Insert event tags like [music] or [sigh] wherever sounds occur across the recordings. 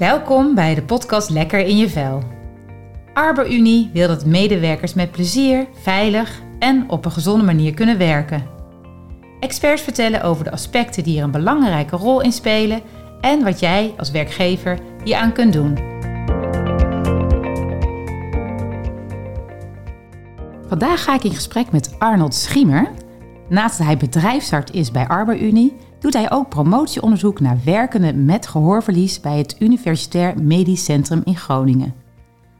Welkom bij de podcast Lekker in je vel. ArborUnie wil dat medewerkers met plezier, veilig en op een gezonde manier kunnen werken. Experts vertellen over de aspecten die er een belangrijke rol in spelen en wat jij als werkgever hieraan kunt doen. Vandaag ga ik in gesprek met Arnold Schiemer. Naast dat hij bedrijfsarts is bij ArborUnie, doet hij ook promotieonderzoek naar werkenden met gehoorverlies bij het Universitair Medisch Centrum in Groningen.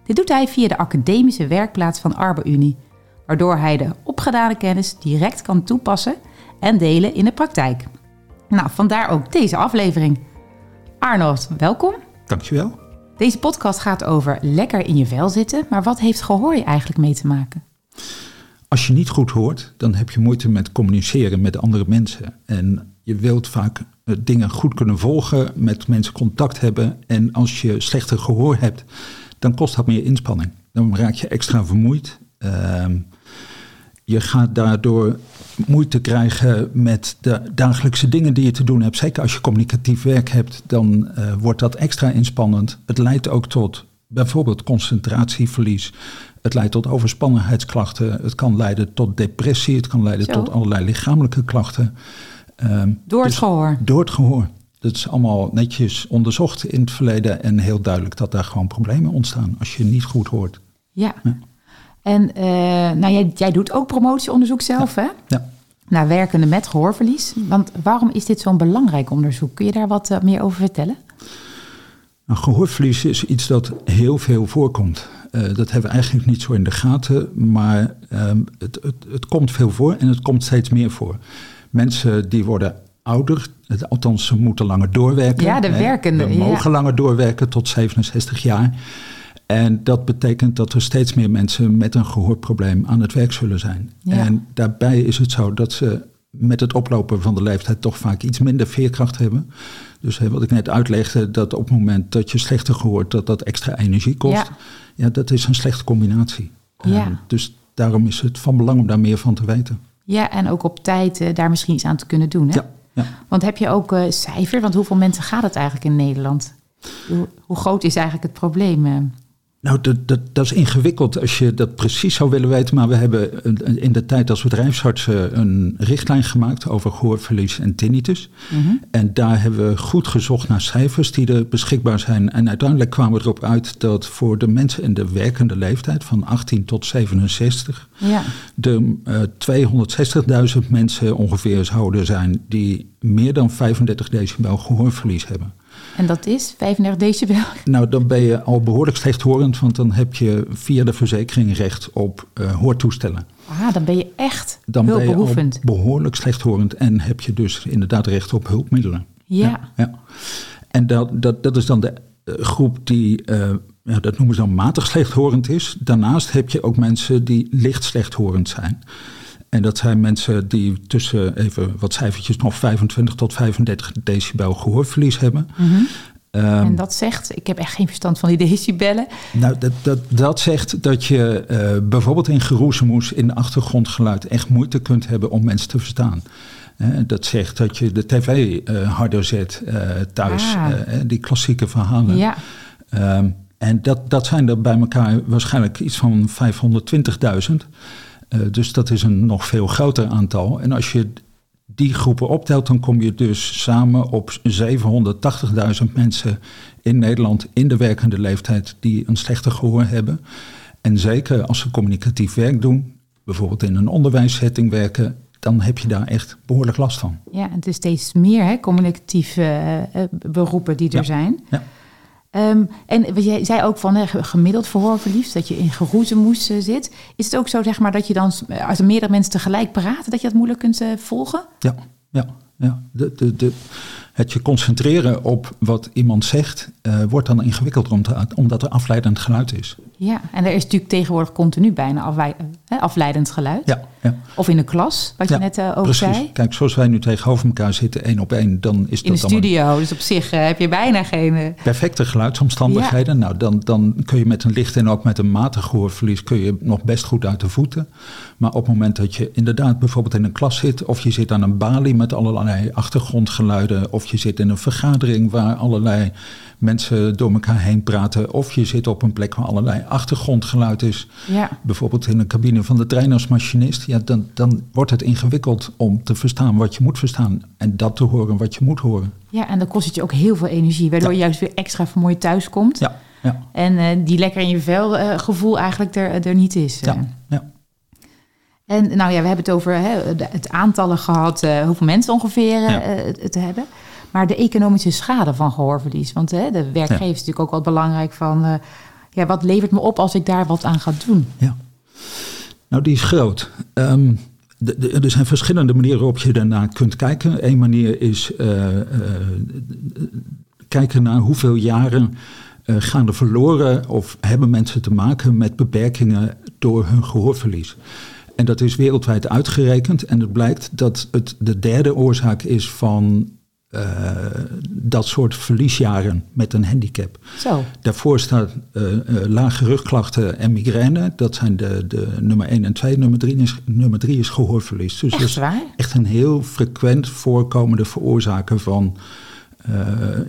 Dit doet hij via de academische werkplaats van ArborUnie, waardoor hij de opgedane kennis direct kan toepassen en delen in de praktijk. Nou, vandaar ook deze aflevering. Arnold, welkom. Dankjewel. Deze podcast gaat over lekker in je vel zitten, maar wat heeft gehoor je eigenlijk mee te maken? Als je niet goed hoort, dan heb je moeite met communiceren met andere mensen. En je wilt vaak eh, dingen goed kunnen volgen, met mensen contact hebben. En als je slechter gehoor hebt, dan kost dat meer inspanning. Dan raak je extra vermoeid. Ehm, je gaat daardoor moeite krijgen met de dagelijkse dingen die je te doen hebt. Zeker als je communicatief werk hebt, dan uh, wordt dat extra inspannend. Het leidt ook tot bijvoorbeeld concentratieverlies. Het leidt tot overspannenheidsklachten. Het kan leiden tot depressie. Het kan leiden Zo. tot allerlei lichamelijke klachten. Ehm, Door het dus gehoor. Door het gehoor. Dat is allemaal netjes onderzocht in het verleden en heel duidelijk dat daar gewoon problemen ontstaan als je niet goed hoort. Ja. Ja. En eh, nou, jij, jij doet ook promotieonderzoek zelf, hè? Ja. Naar werkenden met gehoorverlies. Want waarom is dit zo'n belangrijk onderzoek? Kun je daar wat eh, meer over vertellen? Nou, gehoorverlies is iets dat heel veel voorkomt. Eh, dat hebben we eigenlijk niet zo in de gaten, maar ehm, het, het, het komt veel voor en het komt steeds meer voor. Mensen die worden ouder, althans ze moeten langer doorwerken. Ja, de hè. werkenden, We ja. mogen langer doorwerken tot 67 jaar. En dat betekent dat er steeds meer mensen met een gehoorprobleem aan het werk zullen zijn. Ja. En daarbij is het zo dat ze met het oplopen van de leeftijd toch vaak iets minder veerkracht hebben. Dus hè, wat ik net uitlegde, dat op het moment dat je slechter gehoord, dat dat extra energie kost. Ja. Ja, dat is een slechte combinatie. Ja. Eh, dus daarom is het van belang om daar meer van te weten. Ja, en ook op tijd eh, daar misschien iets aan te kunnen doen, hè? Ja, ja. Want heb je ook eh cijfer? Want hoeveel mensen gaat het eigenlijk in Nederland? Hoe, hoe groot is eigenlijk het probleem? Eh? Nou, dat, dat, dat is ingewikkeld als je dat precies zou willen weten. Maar we hebben in de tijd als bedrijfsartsen een richtlijn gemaakt over gehoorverlies en tinnitus. Mhm. En daar hebben we goed gezocht naar cijfers die er beschikbaar zijn. En uiteindelijk kwamen we erop uit dat voor de mensen in de werkende leeftijd van 18 tot 67 Ja, er eh 260.000 mensen ongeveer zouden zijn die meer dan 35 decibel gehoorverlies hebben. En dat is 35 decibel. Nou, dan ben je al behoorlijk slechthorend, want dan heb je via de verzekering recht op eh, hoortoestellen. Ah, dan ben je echt Dan ben je al behoorlijk slechthorend en heb je dus inderdaad recht op hulpmiddelen. Ja. ja. En dat, dat, dat is dan de eh, groep die, ja, dat noemen ze dan matig slechthorend is. Daarnaast heb je ook mensen die licht slechthorend zijn. En dat zijn mensen die tussen, even wat cijfertjes, nog 25 tot 35 decibel gehoorverlies hebben. Mhm. Ehm, En dat zegt, ik heb echt geen verstand van die decibellen. Nou, dat, dat, dat zegt dat je eh, bijvoorbeeld in geroezemoes in achtergrondgeluid echt moeite kunt hebben om mensen te verstaan. Dat zegt dat je de tv eh, harder zet eh, thuis, Ah. die klassieke verhalen. Ja, Ehm, en dat, dat zijn er bij elkaar waarschijnlijk iets van 520.000. Eh, dus dat is een nog veel groter aantal. En als je die groepen optelt, dan kom je dus samen op 780.000 mensen in Nederland in de werkende leeftijd die een slechter gehoor hebben. En zeker als ze communicatief werk doen, bijvoorbeeld in een onderwijssetting werken, dan heb je daar echt behoorlijk last van. ja, het is steeds meer hè, communicatieve eh, eh, beroepen die er Ja. zijn. Ja. Ehm, en wat jij zei ook van hè, gemiddeld verhoorverlies, dat je in geroezemoes eh, zit. Is het ook zo zeg maar, dat je dan, eh, als er meerdere mensen tegelijk praten, dat je dat moeilijk kunt eh, volgen? Ja, ja, ja. De, de, de, het je concentreren op wat iemand zegt, wordt dan ingewikkelder te- omdat er afleidend geluid is. Ja, en er is natuurlijk tegenwoordig continu bijna afwij- eh, afleidend geluid. Ja, ja. Of in de klas, wat Ja, je net eh, ook precies. zei. Kijk, zoals wij nu tegenover elkaar zitten, één op één, dan is In de dat studio, dus op zich eh, heb je bijna geen... eh, perfecte geluidsomstandigheden. Nou, dan, dan kun je met een licht en ook met een matig gehoorverlies kun je nog best goed uit de voeten. Maar op het moment dat je inderdaad bijvoorbeeld in een klas zit, of je zit aan een balie met allerlei achtergrondgeluiden, of je zit in een vergadering waar allerlei mensen door elkaar heen praten. Of je zit op een plek waar allerlei achtergrondgeluid is. Ja. Bijvoorbeeld in een cabine van de trein als machinist. Ja, dan, dan wordt het ingewikkeld om te verstaan wat je moet verstaan. En dat te horen wat je moet horen. ja, en dan kost het je ook heel veel energie, waardoor Ja. je juist weer extra vermoeid thuis komt. Ja, ja, En eh, die lekker in je vel eh, gevoel eigenlijk er, er niet is. eh. ja. ja. En nou ja, we hebben het over hè, het aantallen gehad, eh, hoeveel mensen ongeveer Ja. het, het hebben. Maar de economische schade van gehoorverlies. Want hè, de werkgever is natuurlijk ook wel belangrijk van... eh, ja, wat levert me op als ik daar wat aan ga doen? Ja. Nou, die is groot. Ehm, de- de- er zijn verschillende manieren waarop je daarnaar kunt kijken. Eén manier is eh, eh, kijken naar hoeveel jaren gaan er verloren of hebben mensen te maken met beperkingen door hun gehoorverlies. En dat is wereldwijd uitgerekend en het blijkt dat het de derde oorzaak is van eh, dat soort verliesjaren met een handicap. Zo, Daarvoor staat eh, eh, lage rugklachten en migraine. Dat zijn de, de nummer 1 en 2. Nummer 3 is, nummer drie is gehoorverlies. Dus dat echt is waar? echt een heel frequent voorkomende veroorzaker van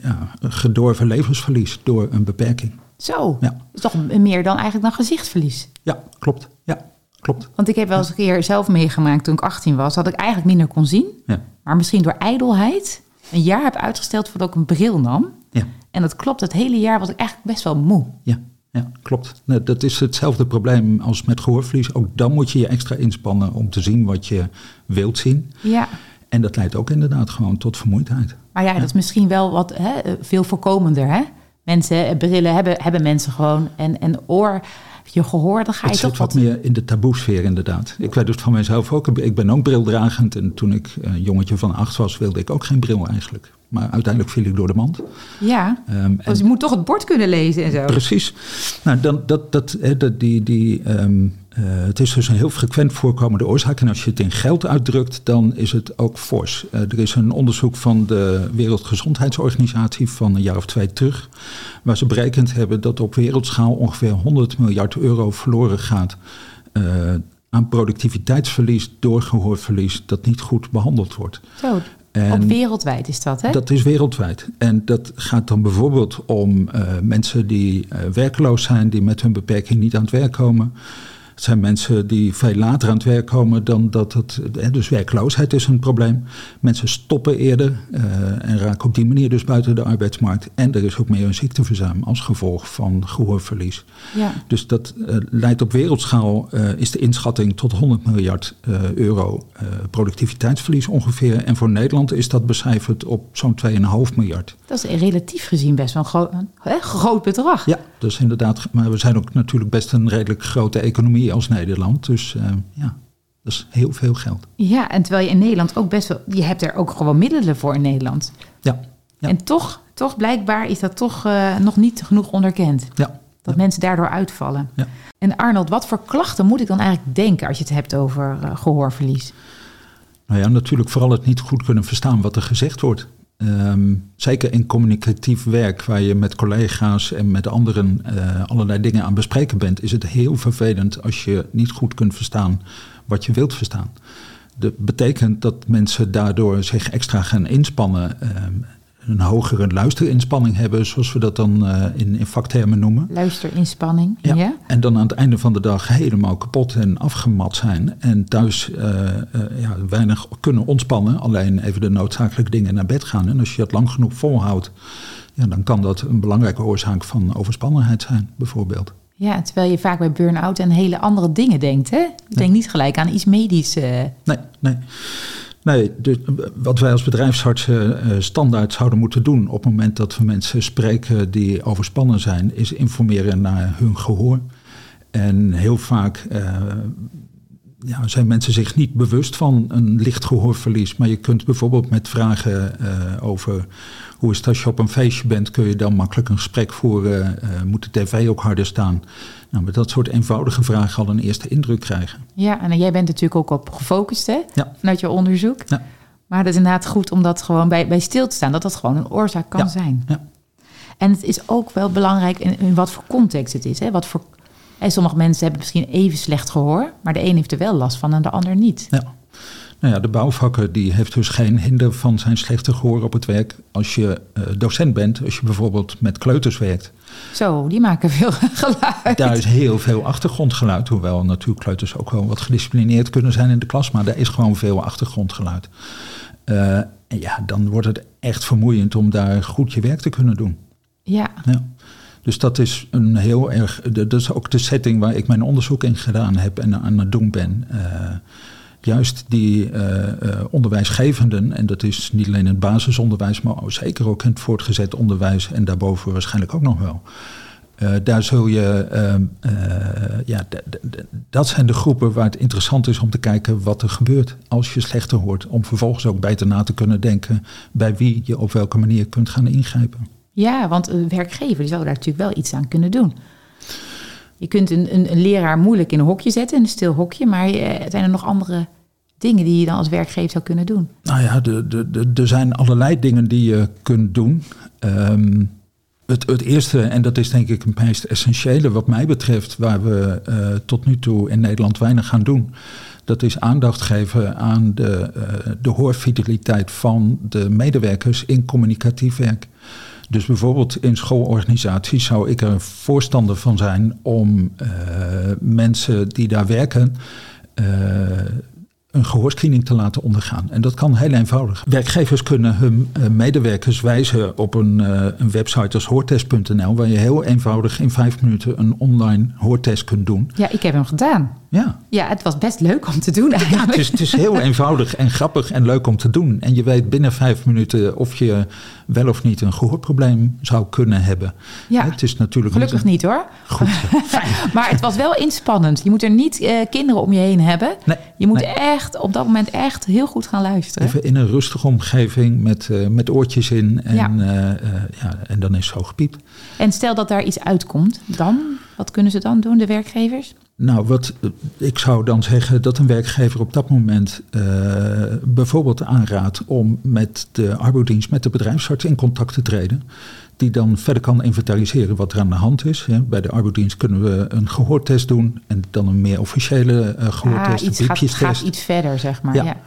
ja, gedorven levensverlies door een beperking. Zo, Ja. dat is toch meer dan eigenlijk dan gezichtsverlies. Ja, klopt. Ja, klopt. Want ik heb wel eens een keer zelf meegemaakt toen ik 18 was... dat ik eigenlijk minder kon zien. Ja, Maar misschien door ijdelheid een jaar heb uitgesteld voordat ik een bril nam. ja, En dat klopt, het hele jaar was ik eigenlijk best wel moe. ja, ja klopt. Nee, dat is hetzelfde probleem als met gehoorverlies. Ook dan moet je je extra inspannen om te zien wat je wilt zien. Ja, En dat leidt ook inderdaad gewoon tot vermoeidheid. maar ja, dat is misschien wel wat hè, veel voorkomender. Hè? Mensen, eh, brillen hebben, hebben mensen gewoon. En, en oor, je gehoor, dan ga je Het toch wat wat... meer in de taboesfeer inderdaad. Ik weet het van mezelf ook. Ik ben ook brildragend. En toen ik een jongetje van acht was, wilde ik ook geen bril eigenlijk. Maar uiteindelijk viel ik door de mand. Ja, dus je moet toch het bord kunnen lezen en zo. Precies. Nou, dan, dat, dat, hè, dat, die, die, ehm, eh, het is dus een heel frequent voorkomende oorzaak. En als je het in geld uitdrukt, dan is het ook fors. Eh, er is een onderzoek van de Wereldgezondheidsorganisatie van een jaar of twee terug. Waar ze berekend hebben dat op wereldschaal ongeveer 100 miljard euro verloren gaat. eh, aan productiviteitsverlies door gehoorverlies dat niet goed behandeld wordt. Zo, En- op wereldwijd is dat, hè? dat is wereldwijd. En dat gaat dan bijvoorbeeld om eh, mensen die eh, werkloos zijn, die met hun beperking niet aan het werk komen. Het zijn mensen die veel later aan het werk komen dan dat het. Dus werkloosheid is een probleem. Mensen stoppen eerder eh, en raken op die manier dus buiten de arbeidsmarkt. En er is ook meer een ziekteverzuim als gevolg van gehoorverlies. Ja. Dus dat eh, leidt op wereldschaal, eh, is de inschatting tot 100 miljard euro productiviteitsverlies ongeveer. En voor Nederland is dat becijferd op zo'n 2,5 miljard. Dat is relatief gezien best wel een gro- een hè, groot bedrag. Ja, dus inderdaad. Maar we zijn ook natuurlijk best een redelijk grote economie als Nederland. Dus eh, ja, dat is heel veel geld. Ja, en terwijl je in Nederland ook best wel... Je hebt er ook gewoon middelen voor in Nederland. Ja, ja. En toch, toch blijkbaar is dat toch eh, nog niet genoeg onderkend. ja. Dat mensen daardoor uitvallen. Ja. En Arnold, wat voor klachten moet ik dan eigenlijk denken als je het hebt over eh, gehoorverlies? Nou ja, natuurlijk vooral het niet goed kunnen verstaan wat er gezegd wordt. Ehm, zeker in communicatief werk, waar je met collega's en met anderen eh, allerlei dingen aan bespreken bent, is het heel vervelend als je niet goed kunt verstaan wat je wilt verstaan. Dat betekent dat mensen daardoor zich extra gaan inspannen, ehm, een hogere luisterinspanning hebben, zoals we dat dan eh, in, in vaktermen noemen. Luisterinspanning. Ja. Ja. En dan aan het einde van de dag helemaal kapot en afgemat zijn. En thuis eh, eh, ja, weinig kunnen ontspannen. Alleen even de noodzakelijke dingen naar bed gaan. En als je dat lang genoeg volhoudt, ja, dan kan dat een belangrijke oorzaak van overspannenheid zijn, bijvoorbeeld. Ja, terwijl je vaak bij burn-out aan hele andere dingen denkt. Hè? Je denkt niet gelijk aan iets medisch. Nee, nee. Nee, wat wij als bedrijfsartsen eh, standaard zouden moeten doen op het moment dat we mensen spreken die overspannen zijn, is informeren naar hun gehoor. En heel vaak eh, ja, zijn mensen zich niet bewust van een licht gehoorverlies. Maar je kunt bijvoorbeeld met vragen eh, over hoe is het als je op een feestje bent, kun je dan makkelijk een gesprek voeren. eh, moet de tv ook harder staan? Nou, met dat soort eenvoudige vragen al een eerste indruk krijgen. Ja, en jij bent natuurlijk ook op gefocust, hè? Ja. Vanuit je onderzoek. Ja. Maar het is inderdaad goed om dat gewoon bij, bij stil te staan. Dat dat gewoon een oorzaak kan Ja. zijn. Ja. En het is ook wel belangrijk in, in wat voor context het is. Hè? Wat voor, hè, sommige mensen hebben misschien even slecht gehoor. Maar de een heeft er wel last van en de ander niet. Ja. Nou ja, de bouwvakker die heeft dus geen hinder van zijn slechte gehoor op het werk als je uh, docent bent, als je bijvoorbeeld met kleuters werkt. Zo, die maken veel [laughs] geluid. Daar is heel veel achtergrondgeluid, hoewel natuurlijk kleuters ook wel wat gedisciplineerd kunnen zijn in de klas, maar daar is gewoon veel achtergrondgeluid. Uh, en ja, dan wordt het echt vermoeiend om daar goed je werk te kunnen doen. Ja. ja. Dus dat is een heel erg. Dat is ook de setting waar ik mijn onderzoek in gedaan heb en aan het doen ben. Uh, juist die uh, uh, onderwijsgevenden, en dat is niet alleen het basisonderwijs, maar zeker ook het voortgezet onderwijs en daarboven waarschijnlijk ook nog wel. Uh, daar zul je, ja, dat zijn de groepen waar het interessant is om te kijken wat er gebeurt als je slechter hoort. Om vervolgens ook beter na te kunnen denken bij wie je op welke manier kunt gaan ingrijpen. Ja, want een werkgever die zou daar natuurlijk wel iets aan kunnen doen. Je kunt een, een, een leraar moeilijk in een hokje zetten, in een stil hokje, maar zijn er nog andere dingen die je dan als werkgever zou kunnen doen? Nou ja, er zijn allerlei dingen die je kunt doen. Um, het, het, eerste, en dat is denk ik het meest essentiële wat mij betreft, waar we uh, tot nu toe in Nederland weinig gaan doen, dat is aandacht geven aan de, uh, de hoorfideliteit van de medewerkers in communicatief werk. Dus bijvoorbeeld in schoolorganisaties zou ik er voorstander van zijn om uh, mensen die daar werken uh, een gehoorscreening te laten ondergaan. En dat kan heel eenvoudig. Werkgevers kunnen hun uh, medewerkers wijzen op een, een website als hoortest.nl, waar je heel eenvoudig in vijf minuten een online hoortest kunt doen. Ja, ik heb hem gedaan. Ja. ja, het was best leuk om te doen eigenlijk. Ja, het, is, het is heel [laughs] eenvoudig en grappig en leuk om te doen. En je weet binnen vijf minuten of je wel of niet een gehoorprobleem zou kunnen hebben. Ja, het is natuurlijk gelukkig niet, hoor. Goed, [laughs] maar het was wel inspannend. Je moet er niet uh, kinderen om je heen hebben. Nee, je moet nee. echt op dat moment echt heel goed gaan luisteren. Even in een rustige omgeving met, uh, met oortjes in. En, ja. Uh, ja, en dan is zo gepiept. En stel dat daar iets uitkomt, dan? Wat kunnen ze dan doen, de werkgevers? Nou, wat ik zou dan zeggen dat een werkgever op dat moment uh, bijvoorbeeld aanraadt om met de arbeidsdienst, met de bedrijfsarts in contact te treden. Die dan verder kan inventariseren wat er aan de hand is. Bij de arbeidsdienst kunnen we een gehoortest doen en dan een meer officiële uh, gehoortest. Ah, iets gaat, gaat, iets verder, zeg maar. Ja. ja.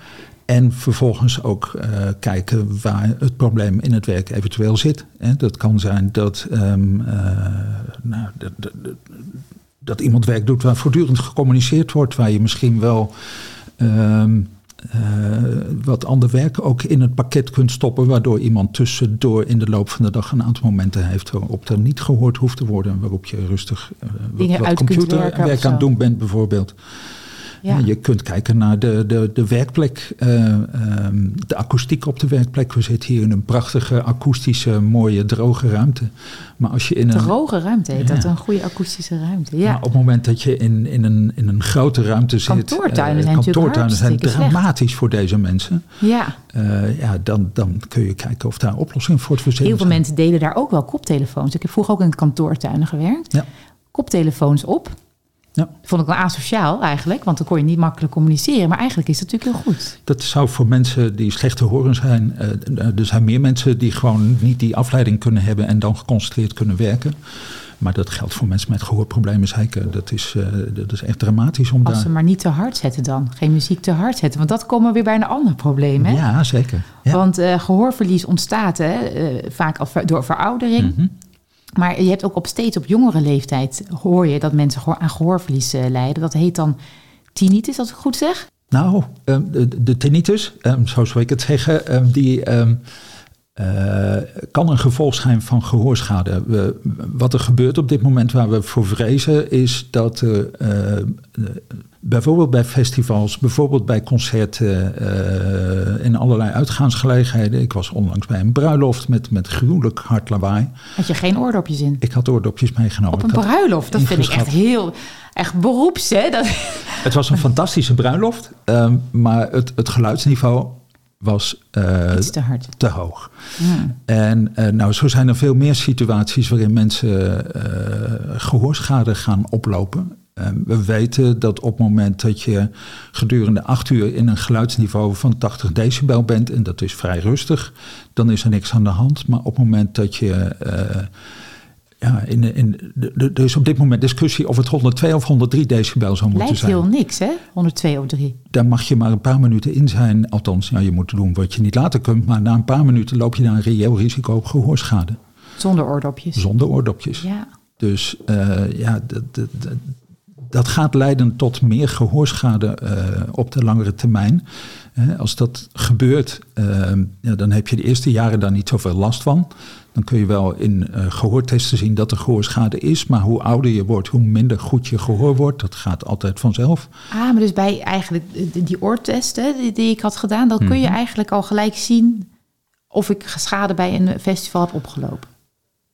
En vervolgens ook uh, kijken waar het probleem in het werk eventueel zit. Dat kan zijn dat, um, uh, nou, de, de, de, dat iemand werk doet waar voortdurend gecommuniceerd wordt, waar je misschien wel um, uh, wat ander werk ook in het pakket kunt stoppen, waardoor iemand tussendoor in de loop van de dag een aantal momenten heeft waarop er niet gehoord hoeft te worden, waarop je rustig Dingen wat computerwerk aan het doen bent bijvoorbeeld. Ja. Je kunt kijken naar de, de, de werkplek, uh, um, de akoestiek op de werkplek. We zitten hier in een prachtige, akoestische, mooie, droge ruimte. Maar als je in een. Droge ruimte heet ja. dat, een goede akoestische ruimte. Ja. Maar op het moment dat je in, in, een, in een grote ruimte zit. Kantoortuinen zijn, uh, kantoortuinen zijn dramatisch slecht. voor deze mensen. Ja. Uh, ja, dan, dan kun je kijken of daar oplossing voor te verzinnen Heel veel zijn. mensen delen daar ook wel koptelefoons. Ik heb vroeger ook in kantoortuinen gewerkt. Ja. Koptelefoons op. Ja. Vond ik wel asociaal eigenlijk, want dan kon je niet makkelijk communiceren. Maar eigenlijk is dat natuurlijk heel goed. Dat zou voor mensen die slecht te horen zijn. Uh, er zijn meer mensen die gewoon niet die afleiding kunnen hebben en dan geconcentreerd kunnen werken. Maar dat geldt voor mensen met gehoorproblemen zeker. Dat is, uh, dat is echt dramatisch om Als daar... ze maar niet te hard zetten dan. Geen muziek te hard zetten. Want dat komen we weer bij een ander probleem. Hè? Ja, zeker. Ja. Want uh, gehoorverlies ontstaat hè, vaak al door veroudering. Mhm. Mm -hmm. Maar je hebt ook op steeds op jongere leeftijd hoor je dat mensen aan gehoorverlies uh, lijden. Dat heet dan tinnitus, als ik goed zeg. Nou, um, de, tinnitus, um, zo zou ik het zeggen, um, die uh, kan een gevolg zijn van gehoorschade. We, wat er gebeurt op dit moment waar we voor vrezen is dat uh, bijvoorbeeld bij festivals, bijvoorbeeld bij concerten, in allerlei uitgaansgelegenheden. Ik was onlangs bij een bruiloft met, met gruwelijk hard lawaai. Had je geen oordopjes in? Ik had oordopjes meegenomen. Op een bruiloft? Dat vind ik echt heel... Echt beroeps, hè? Dat... Het was een fantastische bruiloft, um, maar het, het geluidsniveau was uh, te, hard. te hoog. En uh, nou, zo zijn er veel meer situaties waarin mensen uh, gehoorschade gaan oplopen. we weten dat op het moment dat je gedurende acht uur in een geluidsniveau van 80 decibel bent, en dat is vrij rustig, dan is er niks aan de hand. Maar op het moment dat je Ja, in, in, er is op dit moment discussie of het 102 of 103 decibel zou moeten Lijkt zijn. heel niks, hè? 102 of 3. Daar mag je maar een paar minuten in zijn. Althans, ja, je moet doen wat je niet later kunt. Maar na een paar minuten loop je daar een reëel risico op gehoorschade. Zonder oordopjes. Zonder oordopjes. Ja. Dus uh, ja, dat, dat, dat, gaat leiden tot meer gehoorschade uh, op de langere termijn. Als dat gebeurt, ja, dan heb je de eerste jaren daar niet zoveel last van. Dan kun je wel in gehoortesten zien dat er gehoorschade is. Maar hoe ouder je wordt, hoe minder goed je gehoor wordt. Dat gaat altijd vanzelf. Ah, maar dus bij eigenlijk die oortesten die, die ik had gedaan, dan kun je Mhm. eigenlijk al gelijk zien of ik schade bij een festival heb opgelopen.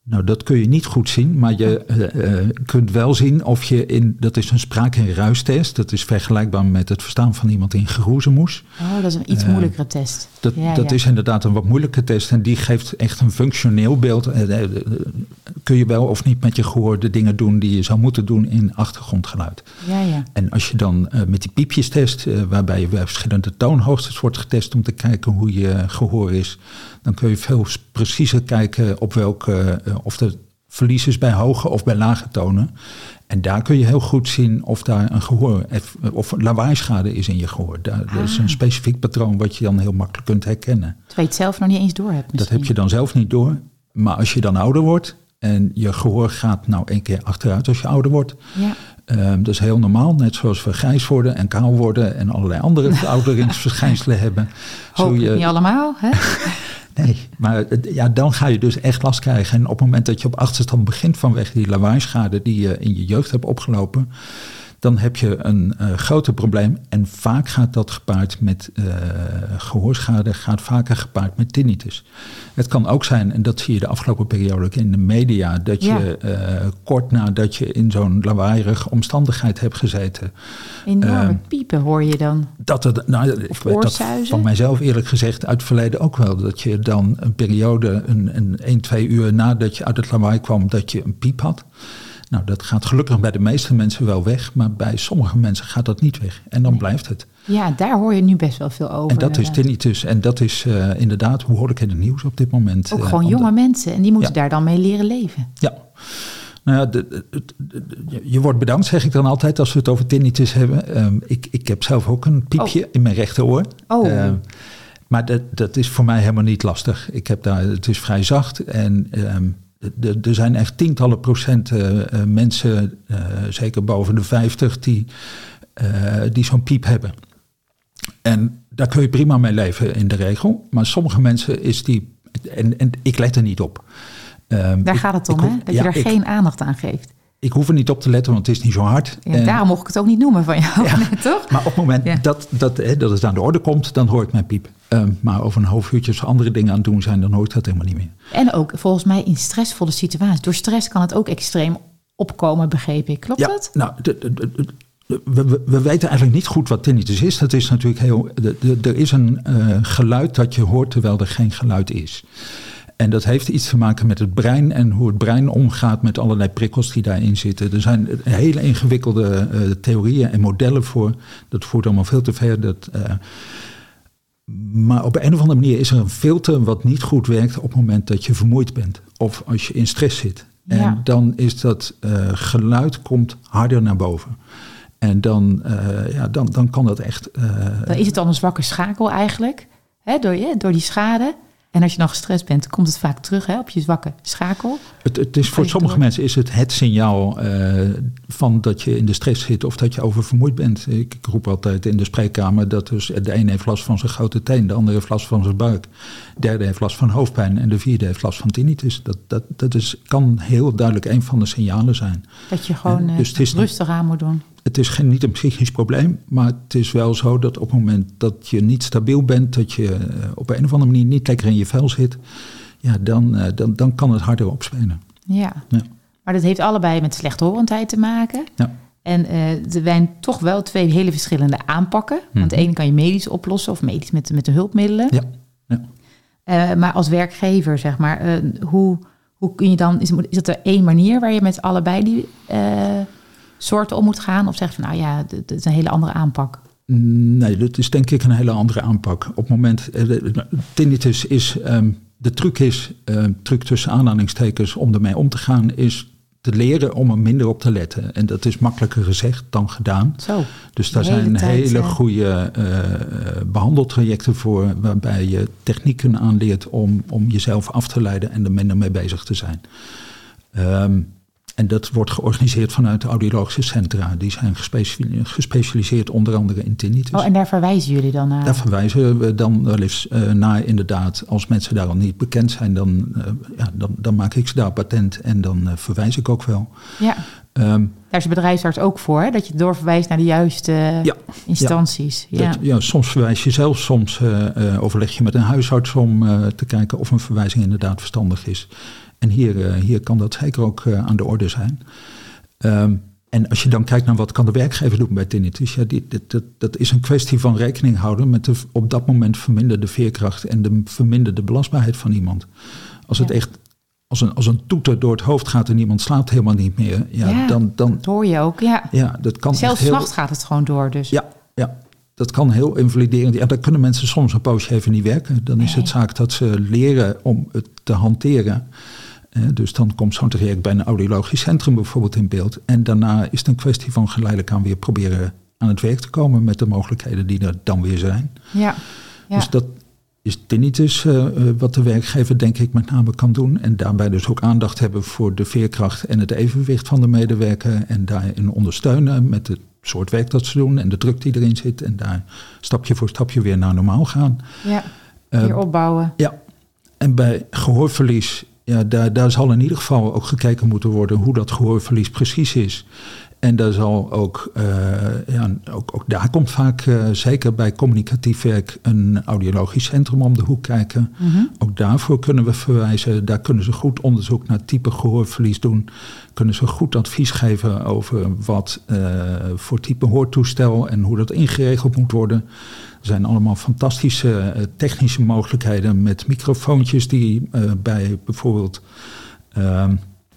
Nou, dat kun je niet goed zien, maar je uh, uh, kunt wel zien of je in, dat is een spraak- en ruistest. Dat is vergelijkbaar met het verstaan van iemand in geroezemoes. Oh, dat is een iets uh, moeilijkere test. Dat, ja, dat ja. is inderdaad een wat moeilijke test en die geeft echt een functioneel beeld. Eh, kun je wel of niet met je gehoor de dingen doen die je zou moeten doen in achtergrondgeluid. Ja, ja. En als je dan met die piepjes test, waarbij je bij verschillende toonhoogtes wordt getest om te kijken hoe je gehoor is, dan kun je veel preciezer kijken op welke, uh, of er verlies is bij hoge of bij lage tonen. En daar kun je heel goed zien of daar een gehoor of lawaaischade is in je gehoor. Daar, ah. Dat is een specifiek patroon wat je dan heel makkelijk kunt herkennen. Terwijl je het zelf nog niet eens door hebt. Dat heb je dan zelf niet door. Maar als je dan ouder wordt en je gehoor gaat nou één keer achteruit als je ouder wordt. Ja. Um, dat is heel normaal, net zoals we grijs worden en kaal worden en allerlei andere [laughs] verouderingsverschijnselen hebben. Hoop je... niet allemaal, hè? [laughs] Nee, maar ja, dan ga je dus echt last krijgen. En op het moment dat je op achterstand begint vanwege die lawaaischade die je in je jeugd hebt opgelopen, dan heb je een uh, groter probleem. En vaak gaat dat gepaard met uh, gehoorschade, gaat vaker gepaard met tinnitus. Het kan ook zijn, en dat zie je de afgelopen periode ook in de media, dat Ja. je uh, kort nadat je in zo'n lawaaierige omstandigheid hebt gezeten, Enorme Ehm, piepen hoor je dan. dat het, nou, ik weet dat van mijzelf eerlijk gezegd uit het verleden ook wel. Dat je dan een periode, een, een 1, 2 uur nadat je uit het lawaai kwam, dat je een piep had. Nou, dat gaat gelukkig bij de meeste mensen wel weg, maar bij sommige mensen gaat dat niet weg. En dan blijft het. Ja, daar hoor je nu best wel veel over. En dat is tinnitus. En dat is uh, inderdaad behoorlijk in het nieuws op dit moment. Ook Uh, gewoon jonge mensen en die moeten Ja. daar dan mee leren leven. Ja. Nou ja, de- de- de- de- je- wordt bedankt, zeg ik dan altijd, als we het over tinnitus hebben. Ehm, ik, ik heb zelf ook een piepje in mijn rechteroor. Oh. Ehm, maar dat, dat is voor mij helemaal niet lastig. Ik heb daar, het is vrij zacht. En ehm, er zijn echt tientallen procent eh, eh, mensen, eh, zeker boven de 50, die, die zo'n piep hebben. En daar kun je prima mee leven in de regel. Maar sommige mensen is die. En, en ik let er niet op. Ehm, Daar ik- gaat het om, hè? Dat ja, je daar ik- geen aandacht aan geeft. Ik hoef er niet op te letten, want het is niet zo hard. Ja, En- daarom mocht ik het ook niet noemen van jou, Ja. [laughs] toch? maar op het moment Ja. dat, dat, hè, dat het aan de orde komt, dan hoor ik mijn piep. Ehm, maar over een half uurtje als andere dingen aan het doen zijn, dan hoor ik dat helemaal niet meer. En ook volgens mij in stressvolle situaties. Door stress kan het ook extreem opkomen, begreep ik. Klopt ja, dat? nou, we, we, we weten eigenlijk niet goed wat tinnitus is. Dat is natuurlijk heel. Er is een eh, geluid dat je hoort terwijl er geen geluid is. En dat heeft iets te maken met het brein en hoe het brein omgaat met allerlei prikkels die daarin zitten. Er zijn hele ingewikkelde eh, theorieën en modellen voor. Dat voert allemaal veel te ver. Dat, eh, maar op een of andere manier is er een filter wat niet goed werkt op het moment dat je vermoeid bent. Of als je in stress zit. Ja. En dan is dat eh, geluid komt harder naar boven. En dan, ja, dan, dan kan dat echt. Dan is het dan een zwakke schakel eigenlijk. Hè, door, je, door die schade. En als je dan gestrest bent, komt het vaak terug hè, op je zwakke schakel. Het, het is voor sommige door? mensen is het het signaal eh, van dat je in de stress zit of dat je oververmoeid bent. Ik, ik roep altijd in de spreekkamer dat dus de ene heeft last van zijn grote teen, de andere heeft last van zijn buik, de derde heeft last van hoofdpijn en de vierde heeft last van tinnitus. Dat, dat, dat is, kan heel duidelijk een van de signalen zijn. Dat je gewoon Ja, eh, dus rustig aan moet doen. Het is geen, niet een psychisch probleem, maar het is wel zo dat op het moment dat je niet stabiel bent, dat je eh, op een of andere manier niet lekker in je vel zit, ja, dan, eh, dan, dan kan het harder opspelen. Ja. Ja. Maar dat heeft allebei met slechthorendheid te maken. Ja. En eh, er zijn toch wel twee hele verschillende aanpakken. Want de Mhm. ene kan je medisch oplossen of medisch met, met de hulpmiddelen. Ja, ja. Maar als werkgever, zeg maar, hoe, hoe kun je dan... Is, is dat er één manier waar je met allebei die soorten om moet gaan? Of zeg je van, nou ja, dit dit is een hele andere aanpak. Nee, dat is denk ik een hele andere aanpak. Op het moment, eh, tinnitus is, ehm, de truc is, uh, truc tussen aanhalingstekens om ermee om te gaan, is te leren om er minder op te letten. En dat is makkelijker gezegd dan gedaan. Zo, dus daar zijn hele goede uh, behandeltrajecten voor, waarbij je technieken aanleert om, om jezelf af te leiden en er minder mee bezig te zijn. Um, en dat wordt georganiseerd vanuit de audiologische centra. Die zijn gespecialiseerd onder andere in tinnitus. Oh, en daar verwijzen jullie dan naar? Daar verwijzen we dan wel eens uh, naar inderdaad. Als mensen daar al niet bekend zijn, dan, uh, ja, dan, dan maak ik ze daar patent en dan uh, verwijs ik ook wel. Ja. Um, daar is de bedrijfsarts ook voor, hè? dat je doorverwijst naar de juiste ja, instanties. Ja, ja. Dat, ja. soms verwijs je zelf, soms overleg je met een huisarts om te kijken of een verwijzing inderdaad verstandig is. En hier, uh, hier kan dat zeker ook uh, aan de orde zijn. Um, en als je dan kijkt naar wat kan de werkgever doen bij tinnitus, ja, die, dat, dat, dat is een kwestie van rekening houden met de op dat moment verminderde veerkracht en de verminderde belastbaarheid van iemand. Als het echt als een, als een toeter door het hoofd gaat en iemand slaapt helemaal niet meer, ja, ja dan, dan. Dat hoor je ook, ja. Ja, dat kan. Zelfs heel, gaat het gewoon door, dus. Ja, ja. Dat kan heel invaliderend. Ja, dan kunnen mensen soms een poosje even niet werken. Dan is het zaak dat ze leren om het te hanteren dus dan komt zo'n traject bij een audiologisch centrum bijvoorbeeld in beeld. En daarna is het een kwestie van geleidelijk aan weer proberen aan het werk te komen met de mogelijkheden die er dan weer zijn. Ja. ja. Dus dat is tinnitus uh, wat de werkgever denk ik met name kan doen. En daarbij dus ook aandacht hebben voor de veerkracht en het evenwicht van de medewerker. En daarin ondersteunen met het soort werk dat ze doen en de druk die erin zit. En daar stapje voor stapje weer naar normaal gaan. Ja, weer opbouwen. Ja, en bij gehoorverlies ja, daar, daar zal in ieder geval ook gekeken moeten worden hoe dat gehoorverlies precies is. En daar zal ook, uh, ja, ook, ook, daar komt vaak, uh, zeker bij communicatief werk, een audiologisch centrum om de hoek kijken. Mm -hmm. Ook daarvoor kunnen we verwijzen. Daar kunnen ze goed onderzoek naar type gehoorverlies doen. Kunnen ze goed advies geven over wat uh, voor type hoortoestel en hoe dat ingeregeld moet worden. Er zijn allemaal fantastische technische mogelijkheden met microfoontjes die bij bijvoorbeeld uh,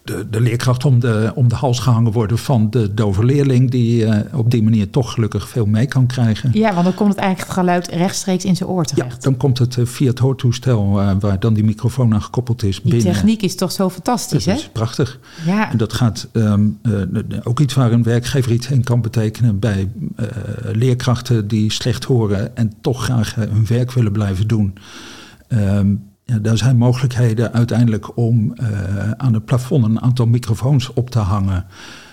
de, de, leerkracht om de, om de hals gehangen worden van de dove leerling, die uh, op die manier toch gelukkig veel mee kan krijgen. Ja, want dan komt het eigenlijk het geluid rechtstreeks in zijn oor terecht. Ja, dan komt het via het hoortoestel waar dan die microfoon aan gekoppeld is. Die binnen. techniek is toch zo fantastisch, dat hè? is prachtig. Ja. En dat gaat um, ook iets waar een werkgever iets in kan betekenen bij leerkrachten die slecht horen en toch graag hun werk willen blijven doen. Um, ja, daar zijn mogelijkheden uiteindelijk om uh, aan het plafond een aantal microfoons op te hangen.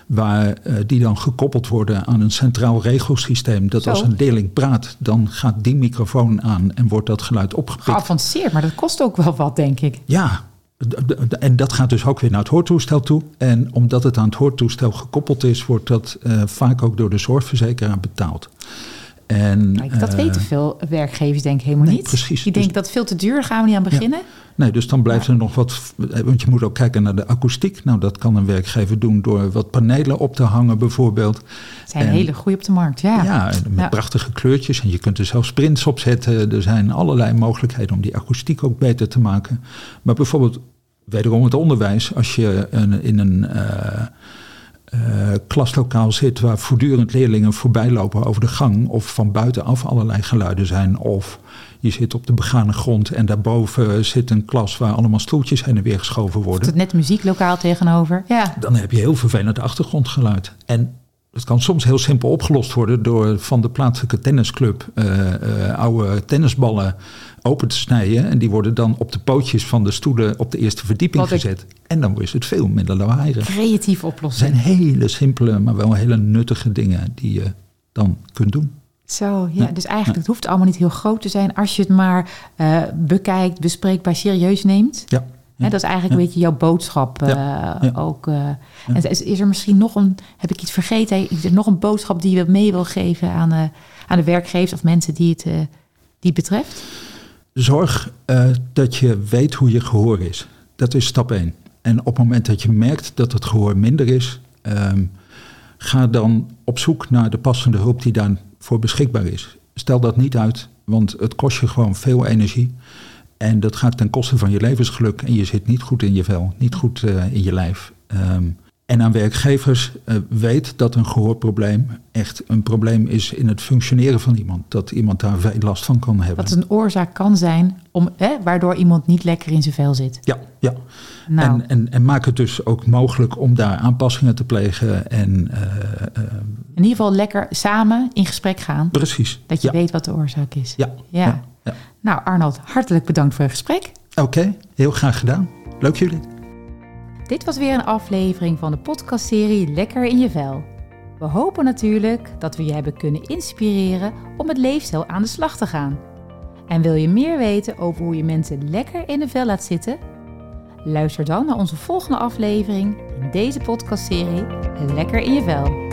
Waar uh, die dan gekoppeld worden aan een centraal regelsysteem. Dat Zo. als een leerling praat, dan gaat die microfoon aan en wordt dat geluid opgepikt. Geavanceerd, maar dat kost ook wel wat, denk ik. Ja, en dat gaat dus ook weer naar het hoortoestel toe. En omdat het aan het hoortoestel gekoppeld is, wordt dat uh, vaak ook door de zorgverzekeraar betaald. En, Kijk, dat uh, weten veel werkgevers denk ik helemaal nee, niet. Precies. Die denken dat veel te duur, gaan we niet aan beginnen. Ja. Nee, dus dan blijft er nog wat. Want je moet ook kijken naar de akoestiek. Nou, dat kan een werkgever doen door wat panelen op te hangen, bijvoorbeeld. Zijn en, hele goede op de markt, ja. Ja, met ja. prachtige kleurtjes. En je kunt er zelfs prints op zetten. Er zijn allerlei mogelijkheden om die akoestiek ook beter te maken. Maar bijvoorbeeld, wederom het onderwijs. Als je een, in een. Uh, klaslokaal zit waar voortdurend leerlingen voorbij lopen over de gang of van buitenaf allerlei geluiden zijn of je zit op de begane grond en daarboven zit een klas waar allemaal stoeltjes heen en weer geschoven worden. Het net muzieklokaal tegenover. Ja. Dan heb je heel vervelend achtergrondgeluid. En het kan soms heel simpel opgelost worden door van de plaatselijke tennisclub uh, uh, oude tennisballen open te snijden. En die worden dan op de pootjes van de stoelen op de eerste verdieping Wat ik- gezet. En dan is het veel minder lawaaiig. Creatieve Het oplossing. zijn hele simpele, maar wel hele nuttige dingen die je dan kunt doen. Zo, ja. Dus eigenlijk, het hoeft allemaal niet heel groot te zijn als je het maar eh, bekijkt, bespreekbaar, serieus neemt. Ja. Dat is eigenlijk een beetje jouw boodschap eh, ook. eh. En is, is er misschien nog een, heb ik iets vergeten, is er nog een boodschap die je mee wil geven aan, eh, aan de werkgevers of mensen die het, die het betreft? Zorg dat je weet hoe je gehoor is. Dat is stap 1. En op het moment dat je merkt dat het gehoor minder is, ehm, ga dan op zoek naar de passende hulp die daarvoor beschikbaar is. Stel dat niet uit, want het kost je gewoon veel energie. En dat gaat ten koste van je levensgeluk en je zit niet goed in je vel, niet goed eh, in je lijf. Ehm, en aan werkgevers eh, weet dat een gehoorprobleem echt een probleem is in het functioneren van iemand. Dat iemand daar veel last van kan hebben. Dat het een oorzaak kan zijn om, hè, waardoor iemand niet lekker in zijn vel zit. Ja, ja. Nou. En, en, en maak het dus ook mogelijk om daar aanpassingen te plegen. En, eh, In ieder geval lekker samen in gesprek gaan. precies. Dat je ja. weet wat de oorzaak is. Ja. Ja. ja, ja. Nou, Arnold, hartelijk bedankt voor het gesprek. Oké, heel graag gedaan. Leuk jullie. Dit was weer een aflevering van de podcastserie Lekker in je vel. We hopen natuurlijk dat we je hebben kunnen inspireren om met leefstijl aan de slag te gaan. En wil je meer weten over hoe je mensen lekker in de vel laat zitten? Luister dan naar onze volgende aflevering in deze podcastserie Lekker in je vel.